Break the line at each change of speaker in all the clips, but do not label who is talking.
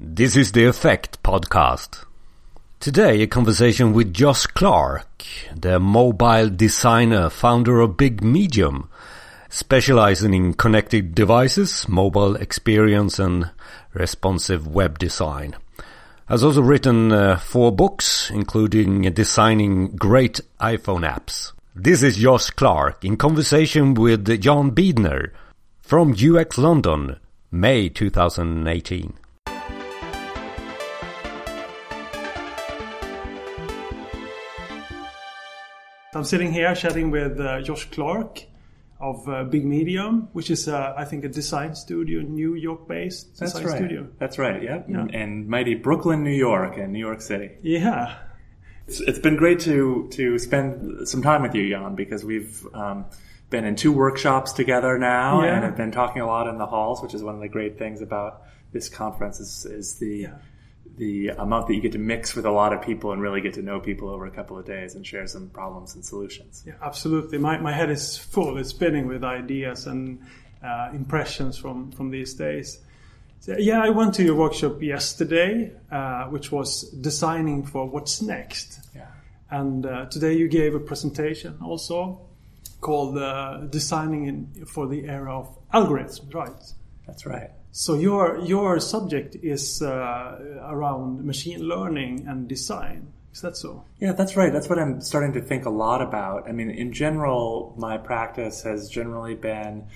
This is the Effect podcast. Today, a conversation with Josh Clark, the mobile designer, founder of Big Medium, specializing in connected devices, mobile experience, and responsive web design. Has also written uh, four books, including designing great iPhone apps. This is Josh Clark in conversation with John Biedner from UX London, May 2018.
I'm sitting here chatting with uh, Josh Clark of uh, Big Medium, which is, uh, I think, a design studio, New York-based
That's
design
right.
studio.
That's right. Yeah.
Yeah.
And, and mighty Brooklyn, New York, and New York City.
Yeah,
It's, it's been great to to spend some time with you, Jan, because we've um, been in two workshops together now,
Yeah.
and have been talking a lot in the halls, which is one of the great things about this conference is, is the
Yeah.
The amount that you get to mix with a lot of people and really get to know people over a couple of days and share some problems and solutions.
yeah, absolutely. My my head is full. It's spinning with ideas and uh, impressions from from these days. So, yeah, I went to your workshop yesterday, uh, which was designing for what's next.
Yeah.
And uh, today you gave a presentation also called uh, "Designing in, for the Era of Algorithms." Right.
That's right.
So your your subject is uh, around machine learning and design. Is that so?
Yeah, that's right. That's what I'm starting to think a lot about. I mean, in general, my practice has generally been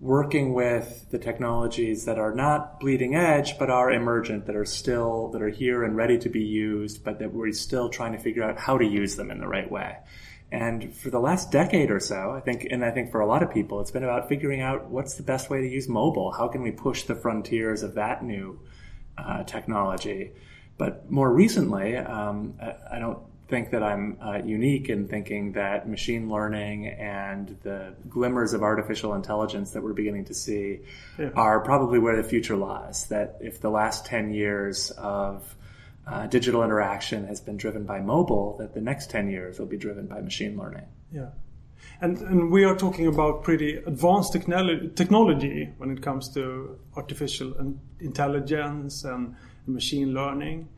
working with the technologies that are not bleeding edge, but are emergent, that are still, that are here and ready to be used, but that we're still trying to figure out how to use them in the right way. And for the last decade or so, I think, and I think for a lot of people, it's been about figuring out what's the best way to use mobile. How can we push the frontiers of that new uh, technology? But more recently, um, I, I don't think that I'm uh, unique in thinking that machine learning and the glimmers of artificial intelligence that we're beginning to see
Yeah.
are probably where the future lies. That if the last 10 years of uh, digital interaction has been driven by mobile, that the next 10 years will be driven by machine learning.
Yeah. And and we are talking about pretty advanced technolo- technology when it comes to artificial intelligence and machine learning.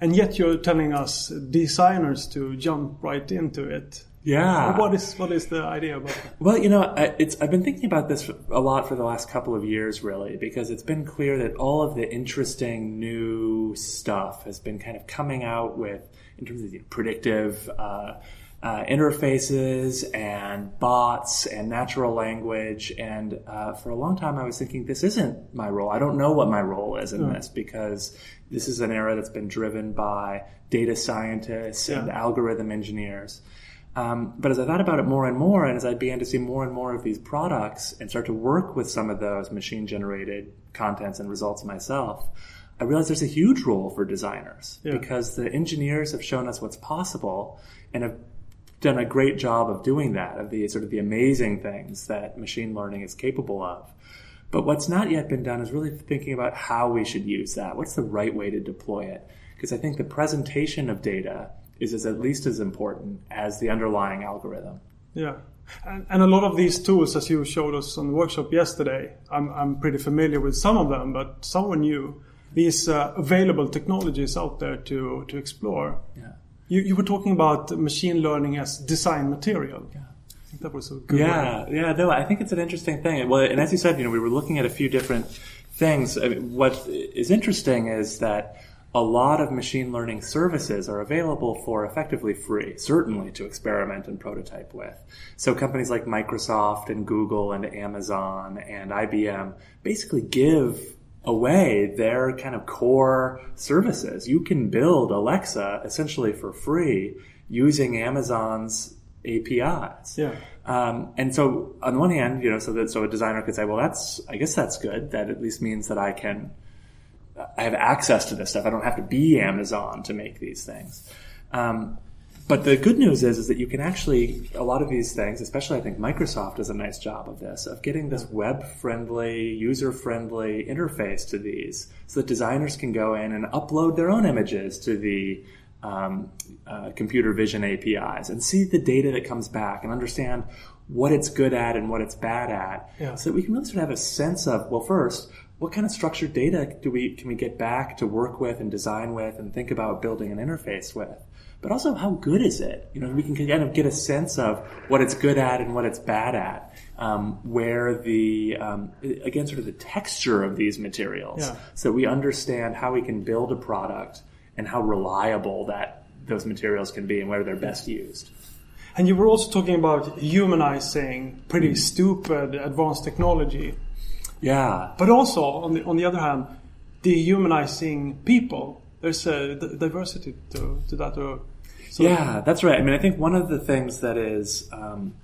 And yet you're telling us designers to jump right into it.
Yeah.
What is what is the idea about that?
Well, you know, it's I've been thinking about this a lot for the last couple of years, really, because it's been clear that all of the interesting new stuff has been kind of coming out with in terms of predictive uh, uh, interfaces and bots and natural language. And uh, for a long time, I was thinking this isn't my role. I don't know what my role is in this because this is an era that's been driven by data scientists and algorithm engineers. Um, but as I thought about it more and more, and as I began to see more and more of these products and start to work with some of those machine generated contents and results myself, I realized there's a huge role for designers
Yeah.
because the engineers have shown us what's possible and have done a great job of doing that, of the sort of the amazing things that machine learning is capable of. But what's not yet been done is really thinking about how we should use that. What's the right way to deploy it? Because I think the presentation of data is, is at least as important as the underlying algorithm.
Yeah. And, and a lot of these tools, as you showed us on the workshop yesterday, I'm, I'm pretty familiar with some of them, but some were new. These uh, available technologies out there to, to explore.
Yeah.
You, you were talking about machine learning as design material. I think that was a good
Yeah,
word.
yeah, no, I think it's an interesting thing. Well, and as you said, you know, we were looking at a few different things. I mean, what is interesting is that a lot of machine learning services are available for effectively free, certainly to experiment and prototype with. So companies like Microsoft and Google and Amazon and IBM basically give away their kind of core services. You can build Alexa essentially for free using Amazon's APIs.
Yeah.
Um, and so on the one hand, you know, so that so a designer could say, well, that's I guess that's good. That at least means that I can I have access to this stuff. I don't have to be Amazon to make these things. Um, but the good news is, is that you can actually a lot of these things, especially I think Microsoft does a nice job of this, of getting this web-friendly, user-friendly interface to these, so that designers can go in and upload their own images to the um, uh, computer vision APIs and see the data that comes back and understand what it's good at and what it's bad at,
Yeah.
so that we can really sort of have a sense of well, first, what kind of structured data do we can we get back to work with and design with and think about building an interface with? But also, how good is it? You know, we can kind of get a sense of what it's good at and what it's bad at. Um, where the um, again, sort of the texture of these materials,
Yeah.
so we understand how we can build a product and how reliable that those materials can be and where they're best used.
And you were also talking about humanizing pretty stupid advanced technology,
Yeah,
but also on the on the other hand, dehumanizing people. There's a d- diversity to, to that. Or, so
yeah, that's right. I mean, I think one of the things that is um,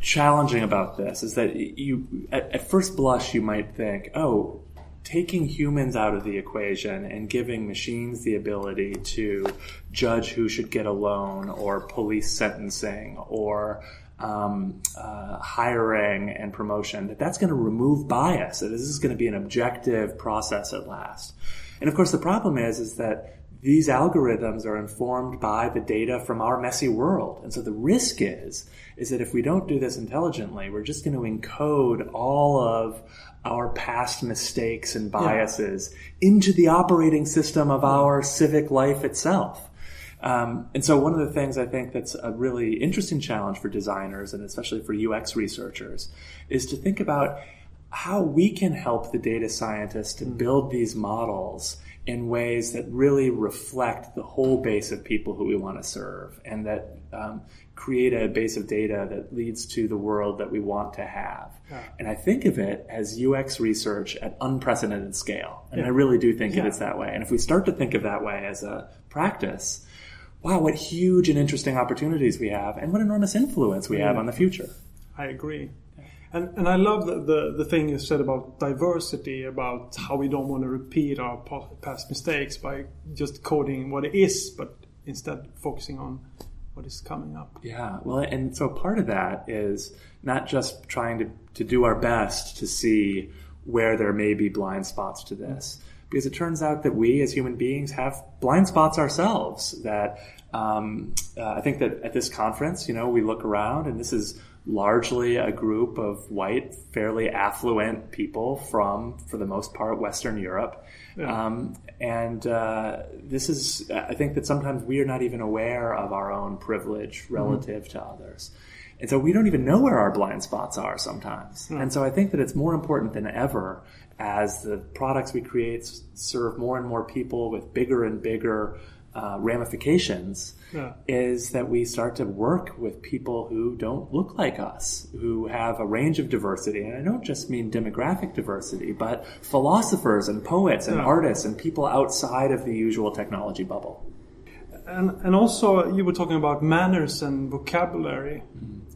challenging about this is that you, at, at first blush, you might think, oh, taking humans out of the equation and giving machines the ability to judge who should get a loan or police sentencing or um, uh, hiring and promotion, that that's going to remove bias, that this is going to be an objective process at last. And of course, the problem is, is that these algorithms are informed by the data from our messy world. And so the risk is, is that if we don't do this intelligently, we're just going to encode all of our past mistakes and biases into the operating system of our civic life itself. Um, and so one of the things I think that's a really interesting challenge for designers and especially for UX researchers is to think about how we can help the data scientists to build these models in ways that really reflect the whole base of people who we want to serve and that um, create a base of data that leads to the world that we want to have. And I think of it as UX research at unprecedented scale. And I really do think
Yeah.
it is that way. And if we start to think of that way as a practice, wow, what huge and interesting opportunities we have and what enormous influence we have on the future.
I agree. And, and I love the, the, the thing you said about diversity, about how we don't want to repeat our past mistakes by just coding what it is, but instead focusing on what is coming up.
Yeah, well, and so part of that is not just trying to, to do our best to see where there may be blind spots to this, because it turns out that we as human beings have blind spots ourselves. That um, uh, I think that at this conference, you know, we look around and this is largely a group of white, fairly affluent people from, for the most part, Western Europe. Um, and uh, this is, I think that sometimes we are not even aware of our own privilege relative to others. And so we don't even know where our blind spots are sometimes. And so I think that it's more important than ever as the products we create serve more and more people with bigger and bigger uh, ramifications
Yeah.
is that we start to work with people who don't look like us, who have a range of diversity. And I don't just mean demographic diversity, but philosophers and poets and
Yeah.
artists and people outside of the usual technology bubble.
And, and also, you were talking about manners and vocabulary.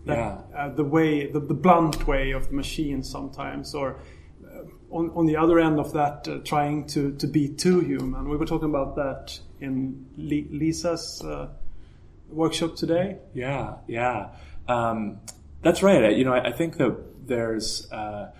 That,
Yeah.
uh, the way, the, the blunt way of the machine sometimes, or uh, on, on the other end of that, uh, trying to, to be too human. We were talking about that in Li- Lisa's uh, workshop today.
Yeah, yeah, um, that's right. I, you know, I, I think that there's uh,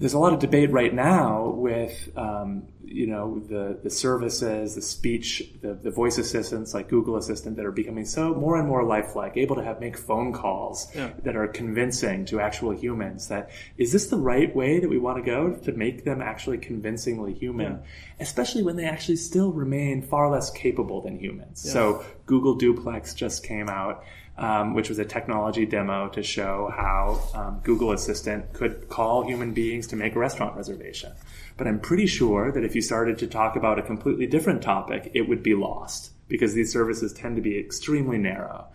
there's a lot of debate right now with um, you know the the services, the speech, the, the voice assistants like Google Assistant that are becoming so more and more lifelike, able to have make phone calls
Yeah.
that are convincing to actual humans. That is this the right way that we want to go to make them actually convincingly human,
Yeah.
especially when they actually still remain far less capable than humans. So Google Duplex just came out, um, which was a technology demo to show how um, Google Assistant could call human beings to make a restaurant reservation. But I'm pretty sure that if you started to talk about a completely different topic, it would be lost because these services tend to be extremely narrow.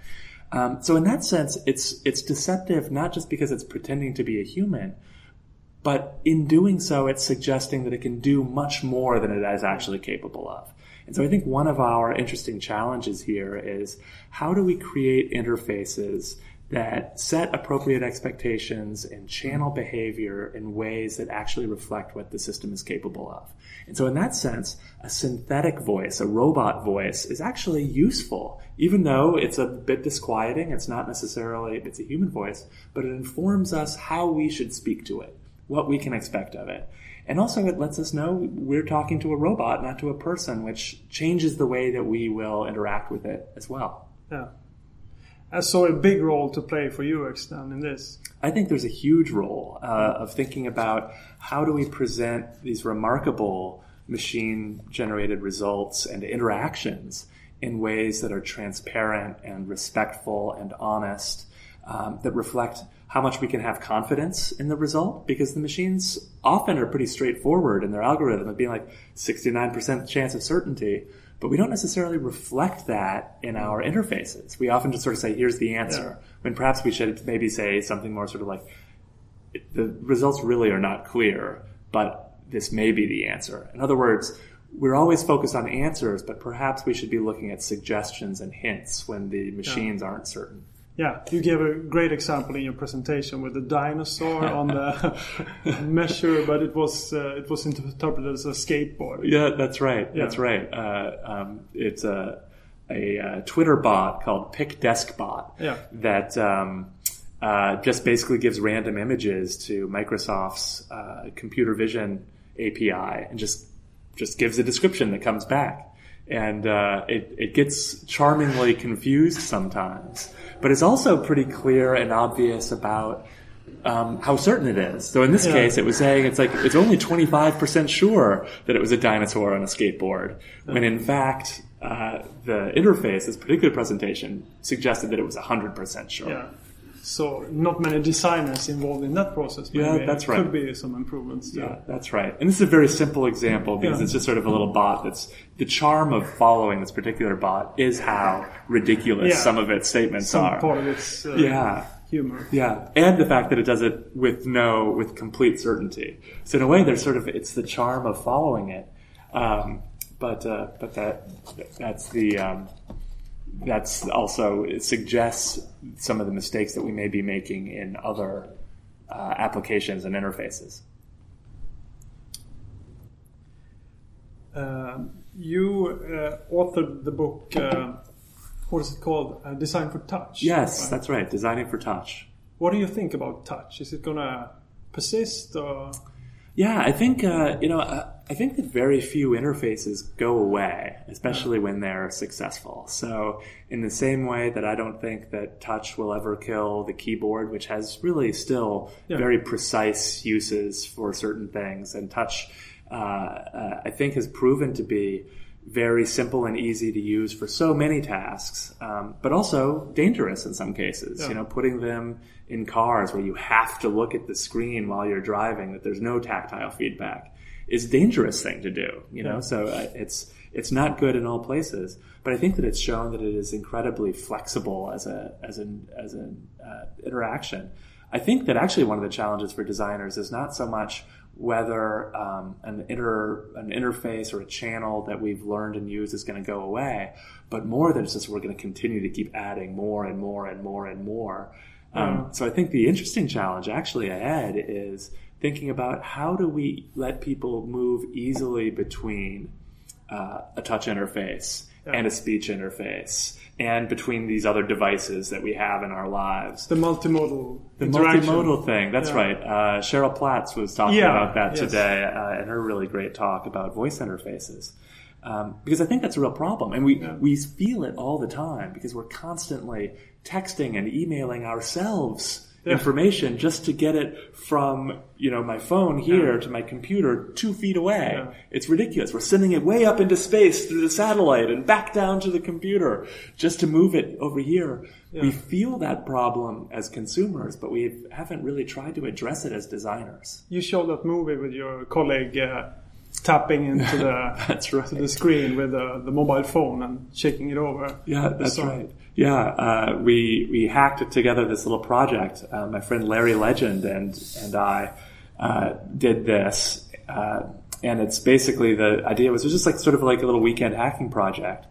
Um, so in that sense, it's it's deceptive not just because it's pretending to be a human, but in doing so, it's suggesting that it can do much more than it is actually capable of. And so I think one of our interesting challenges here is how do we create interfaces that set appropriate expectations and channel behavior in ways that actually reflect what the system is capable of. And so in that sense, a synthetic voice, a robot voice is actually useful, even though it's a bit disquieting. It's not necessarily, it's a human voice, but it informs us how we should speak to it what we can expect of it. And also, it lets us know we're talking to a robot, not to a person, which changes the way that we will interact with it as well.
Yeah. Uh, so a big role to play for UX then in this.
I think there's a huge role uh, of thinking about how do we present these remarkable machine generated results and interactions in ways that are transparent and respectful and honest, um, that reflect how much we can have confidence in the result because the machines often are pretty straightforward in their algorithm of being like 69% chance of certainty but we don't necessarily reflect that in our interfaces. We often just sort of say, here's the answer, yeah. when perhaps we should maybe say something more sort of like, the results really are not clear, but this may be the answer. In other words, we're always focused on answers, but perhaps we should be looking at suggestions and hints when the machines yeah. aren't certain.
Yeah, you gave a great example in your presentation with the dinosaur on the measure, but it was uh, it was interpreted as a skateboard.
Yeah, that's right. Yeah. That's right. Uh, um, it's a, a, a, uh, Twitter bot called Pick PicDescBot
yeah.
that um, uh, just basically gives random images to Microsoft's uh, computer vision API and just just gives a description that comes back and uh, it, it gets charmingly confused sometimes. But it's also pretty clear and obvious about um, how certain it is. So in this yeah. case, it was saying it's like it's only 25% sure that it was a dinosaur on a skateboard, when in fact uh, the interface, this particular presentation, suggested that it was 100% sure.
Yeah. So not many designers involved in that process.
Maybe. Yeah, that's right.
Could be some improvements.
Too. Yeah, that's right. And this is a very simple example because yeah. it's just sort of a little bot. That's the charm of following this particular bot is how ridiculous yeah. some of its statements
some
are.
Part of its uh,
yeah.
Humor.
Yeah, and the fact that it does it with no, with complete certainty. So in a way, there's sort of it's the charm of following it. Um, but uh, but that that's the um, that's also it suggests some of the mistakes that we may be making in other uh, applications and interfaces.
Uh, you uh, authored the book. Uh, what is it called? Uh, Design for Touch.
Yes, right? that's right. Designing for Touch.
What do you think about touch? Is it going to persist? Or?
Yeah, I think uh, you know. I think that very few interfaces go away, especially when they're successful. So, in the same way that I don't think that touch will ever kill the keyboard, which has really still yeah. very precise uses for certain things, and touch, uh, uh, I think, has proven to be very simple and easy to use for so many tasks, um, but also dangerous in some cases. Yeah. You know, putting them in cars where you have to look at the screen while you're driving, that there's no tactile feedback is a dangerous thing to do. You know, yeah. so uh, it's it's not good in all places. But I think that it's shown that it is incredibly flexible as a as an as an uh, interaction. I think that actually one of the challenges for designers is not so much whether um, an inter an interface or a channel that we've learned and used is going to go away, but more than just we're going to continue to keep adding more and more and more and more. Um, so I think the interesting challenge actually ahead is thinking about how do we let people move easily between uh, a touch interface yeah. and a speech interface and between these other devices that we have in our lives.
The multimodal.
The multimodal thing. That's yeah. right. Uh, Cheryl Platz was talking yeah, about that yes. today uh, in her really great talk about voice interfaces. Um, because I think that's a real problem, and we we feel it all the time because we're constantly texting and emailing ourselves yeah. information just to get it from you know my phone here yeah. to my computer two feet away. Yeah. It's ridiculous. We're sending it way up into space through the satellite and back down to the computer just to move it over here. We feel that problem as consumers, but we haven't really tried to address it as designers.
You showed that movie with your colleague. Uh, tapping into the
that's right.
to the screen with the, the mobile phone and shaking it over.
Yeah, that's right. Yeah, uh, we we hacked together this little project. Uh, my friend Larry Legend and and I uh, did this, uh, and it's basically the idea was it was just like sort of like a little weekend hacking project.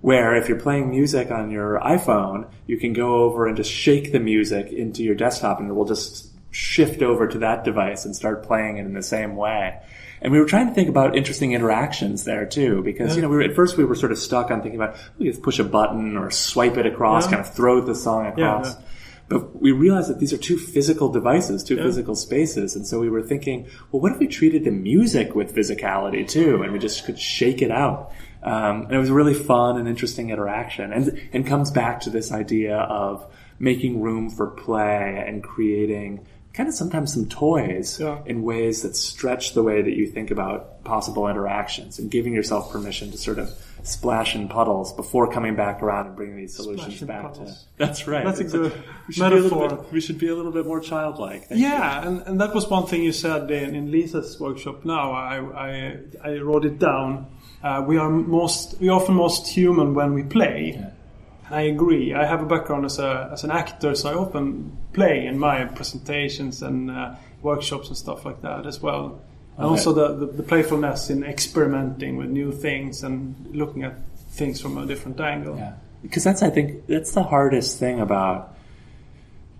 Where if you're playing music on your iPhone, you can go over and just shake the music into your desktop, and it will just shift over to that device and start playing it in the same way. And we were trying to think about interesting interactions there too, because, yeah. you know, we were, at first we were sort of stuck on thinking about, we could push a button or swipe it across, yeah. kind of throw the song across. Yeah, But we realized that these are two physical devices, two physical spaces. And so we were thinking, well, what if we treated the music with physicality too? And we just could shake it out. Um, and it was a really fun and interesting interaction and, and comes back to this idea of making room for play and creating kind of sometimes some toys
Yeah.
in ways that stretch the way that you think about possible interactions and giving yourself permission to sort of splash in puddles before coming back around and bringing these solutions back
puddles.
to. That's right.
That's a
It's
good
we should Be a little
metaphor.
bit, we should be a little bit more childlike. You.
Yeah, and, and that was one thing you said in, in Lisa's workshop. Now I I, I wrote it down. Uh, we are most we are often most human when we play.
Yeah.
And I agree. I have a background as a as an actor, so I often play in my presentations and uh, workshops and stuff like that as well. And
Okay.
also the, the, the playfulness in experimenting with new things and looking at things from a different angle.
Yeah. Because that's, I think, that's the hardest thing about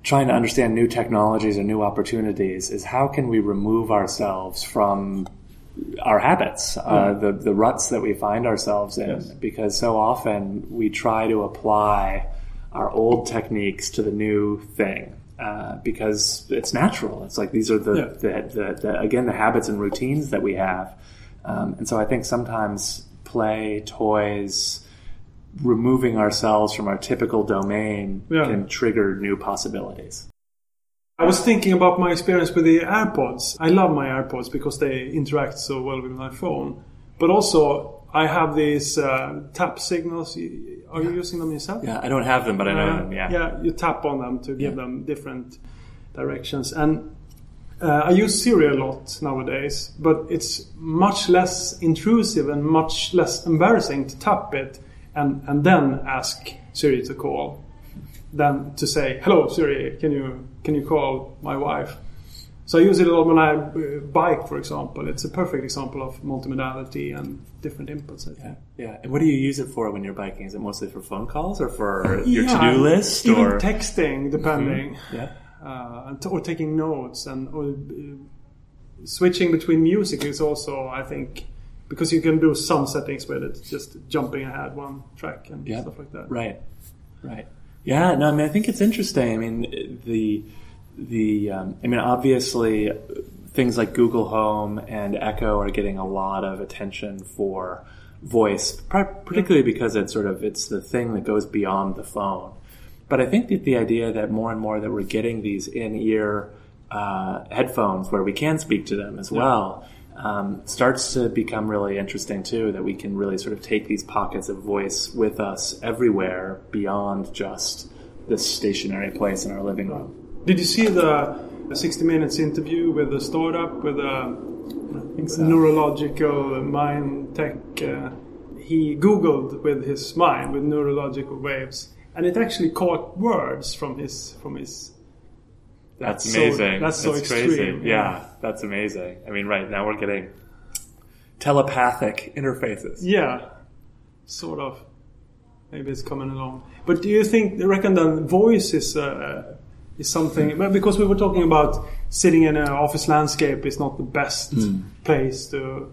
trying to understand new technologies or new opportunities is how can we remove ourselves from our habits, uh, the, the ruts that we find ourselves in.
Yes.
Because so often we try to apply our old techniques to the new thing. Uh, because it's natural. It's like these are the,
Yeah.
the, the, the again the habits and routines that we have, um, and so I think sometimes play, toys, removing ourselves from our typical domain
Yeah.
can trigger new possibilities.
I was thinking about my experience with the AirPods. I love my AirPods because they interact so well with my phone. But also, I have these uh, tap signals. Are you using them yourself?
Yeah, I don't have them, but I know
Uh,
them. Yeah.
yeah, you tap on them to give
Yeah.
them different directions. And uh, I use Siri a lot nowadays, but it's much less intrusive and much less embarrassing to tap it and, and then ask Siri to call than to say, "Hello Siri, can you can you call my wife?" So I use it a lot when I uh, bike, for example. It's a perfect example of multimodality and different inputs. I think.
Yeah, yeah. And what do you use it for when you're biking? Is it mostly for phone calls or for your
Yeah,
to-do list?
even
or
texting, depending.
yeah,
uh, or taking notes and or, uh, switching between music is also I think because you can do some settings with it just jumping ahead one track and
Yeah.
stuff like that
Right, right. Yeah, no, I mean, I think it's interesting. I mean, the the um, I mean, obviously, things like Google Home and Echo are getting a lot of attention for voice, particularly because it's sort of it's the thing that goes beyond the phone. But I think that the idea that more and more that we're getting these in-ear uh, headphones where we can speak to them as well um, starts to become really interesting too. That we can really sort of take these pockets of voice with us everywhere beyond just this stationary place in our living room.
did you see the 60 minutes interview with the startup with
think so.
neurological mind tech uh, he googled with his mind with neurological waves and it actually caught words from his from his
That's
so-
amazing.
that's so
crazy.
extreme,
Yeah.
yeah.
that's amazing. I mean, right now we're getting telepathic interfaces.
Yeah, sort of. Maybe it's coming along. But do you think, reckon that voice is uh, is something? But because we were talking about sitting in an office landscape is not the best place to.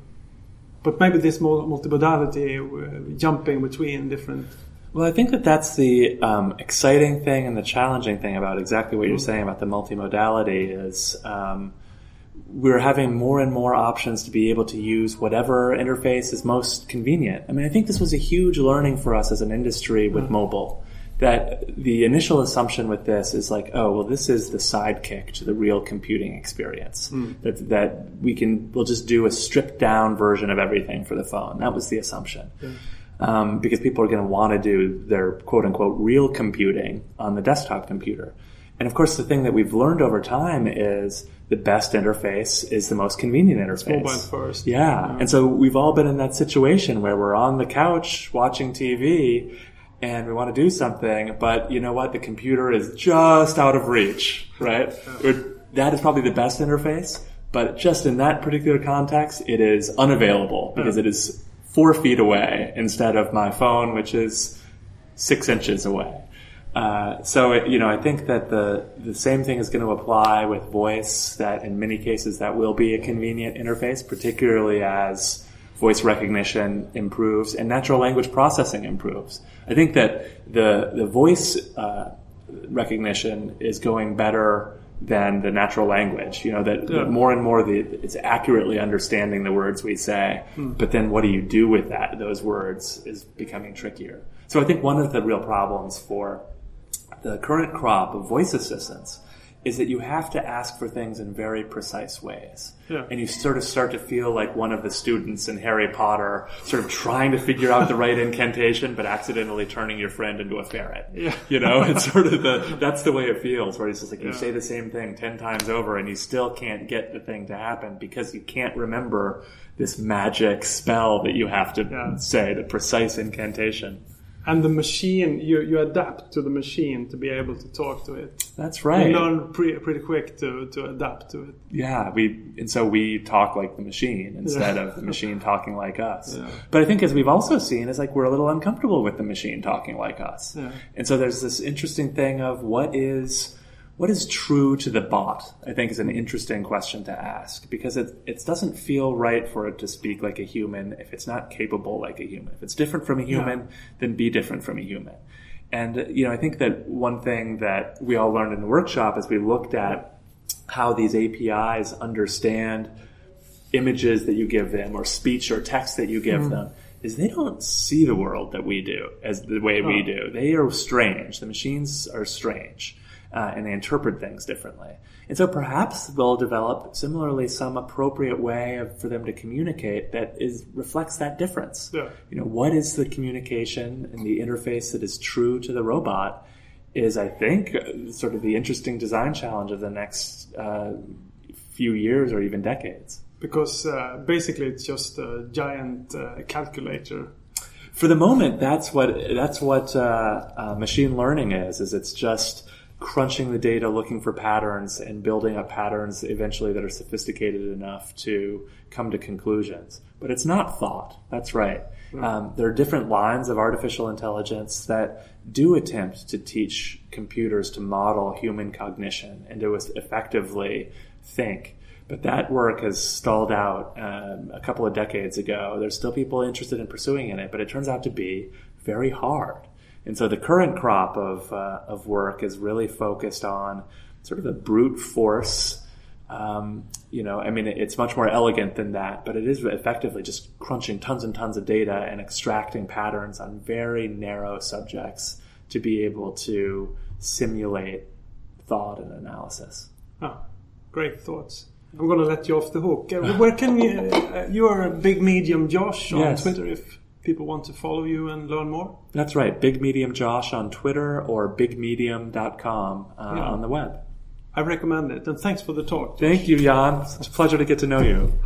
But maybe this mul- multimodality, uh, jumping between different.
Well, I think that that's the um, exciting thing and the challenging thing about exactly what you're saying about the multimodality is um, we're having more and more options to be able to use whatever interface is most convenient. I mean, I think this was a huge learning for us as an industry with mobile. That the initial assumption with this is like, oh, well, this is the sidekick to the real computing experience. That, that we can, we'll just do a stripped down version of everything for the phone. That was the assumption um, because people are going to want to do their quote unquote real computing on the desktop computer. And of course, the thing that we've learned over time is the best interface is the most convenient interface.
mobile first.
Yeah. And so we've all been in that situation where we're on the couch watching TV and we want to do something, but you know what? The computer is just out of reach, right? Or That is probably the best interface, but just in that particular context, it is unavailable because it is four feet away instead of my phone, which is six inches away. Uh, so it, you know, I think that the the same thing is going to apply with voice. That in many cases that will be a convenient interface, particularly as voice recognition improves and natural language processing improves. I think that the the voice uh, recognition is going better than the natural language. You know that,
Yeah.
that more and more the, it's accurately understanding the words we say. Hmm. But then what do you do with that? Those words is becoming trickier. So I think one of the real problems for the current crop of voice assistants is that you have to ask for things in very precise ways.
Yeah.
And you sort of start to feel like one of the students in Harry Potter, sort of trying to figure out the right incantation, but accidentally turning your friend into a ferret.
Yeah.
You know, it's sort of the, that's the way it feels, where it's just like you say the same thing 10 times over and you still can't get the thing to happen because you can't remember this magic spell that you have to
Yeah.
say, the precise incantation.
And the machine, you, you adapt to the machine to be able to talk to it.
That's right.
You learn pretty, pretty quick to, to adapt to it.
Yeah, we and so we talk like the machine instead
Yeah.
of the machine talking like us.
Yeah.
But I think as we've also seen is like we're a little uncomfortable with the machine talking like us.
Yeah.
And so there's this interesting thing of what is what is true to the bot? I think is an interesting question to ask because it it doesn't feel right for it to speak like a human if it's not capable like a human. If it's different from a human, then be different from a human. And you know, I think that one thing that we all learned in the workshop as we looked at how these APIs understand images that you give them or speech or text that you give hmm. them is they don't see the world that we do as the way we do. They are strange. The machines are strange uh, and they interpret things differently. And so perhaps they'll develop similarly some appropriate way of, for them to communicate that is reflects that difference.
Yeah.
You know, what is the communication and the interface that is true to the robot is, I think, sort of the interesting design challenge of the next uh, few years or even decades.
Because uh, basically it's just a giant uh, calculator.
For the moment, that's what that's what uh, uh, machine learning is. Is it's just crunching the data, looking for patterns, and building up patterns eventually that are sophisticated enough to come to conclusions. But it's not thought. That's right. Um, there are different lines of artificial intelligence that do attempt to teach computers to model human cognition and to effectively think. But that work has stalled out um, a couple of decades ago. There's still people interested in pursuing in it, but it turns out to be very hard. And so the current crop of, uh, of work is really focused on sort of a brute force. Um, you know, I mean, it's much more elegant than that, but it is effectively just crunching tons and tons of data and extracting patterns on very narrow subjects to be able to simulate thought and analysis.
Ah, great thoughts. I'm going to let you off the hook. Uh, where can you? Uh, you are a big medium, Josh, on
Yes.
Twitter. If people want to follow you and learn more,
That's right. Big Medium Josh on Twitter or bigmedium.com uh,
Yeah.
on the web.
I recommend it. And thanks for the talk.
Thank you, Jan. It's a pleasure to get to know you.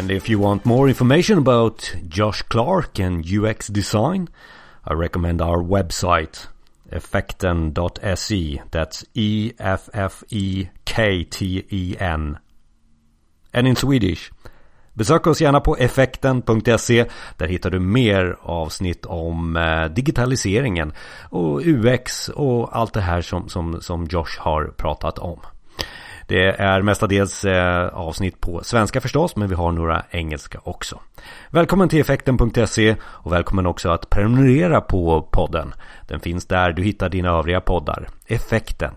And if you want more information about Josh Clark and UX design, I recommend our website effekten.se. That's E F F E K T E N. And in Swedish. Besök oss gärna på effekten.se. Där hittar du mer avsnitt om eh, digitaliseringen och UX och allt det här som, som, som Josh har pratat om. Det är mestadels eh, avsnitt på svenska förstås, men vi har några engelska också. Välkommen till effekten.se och välkommen också att prenumerera på podden. Den finns där du hittar dina övriga poddar. Effekten.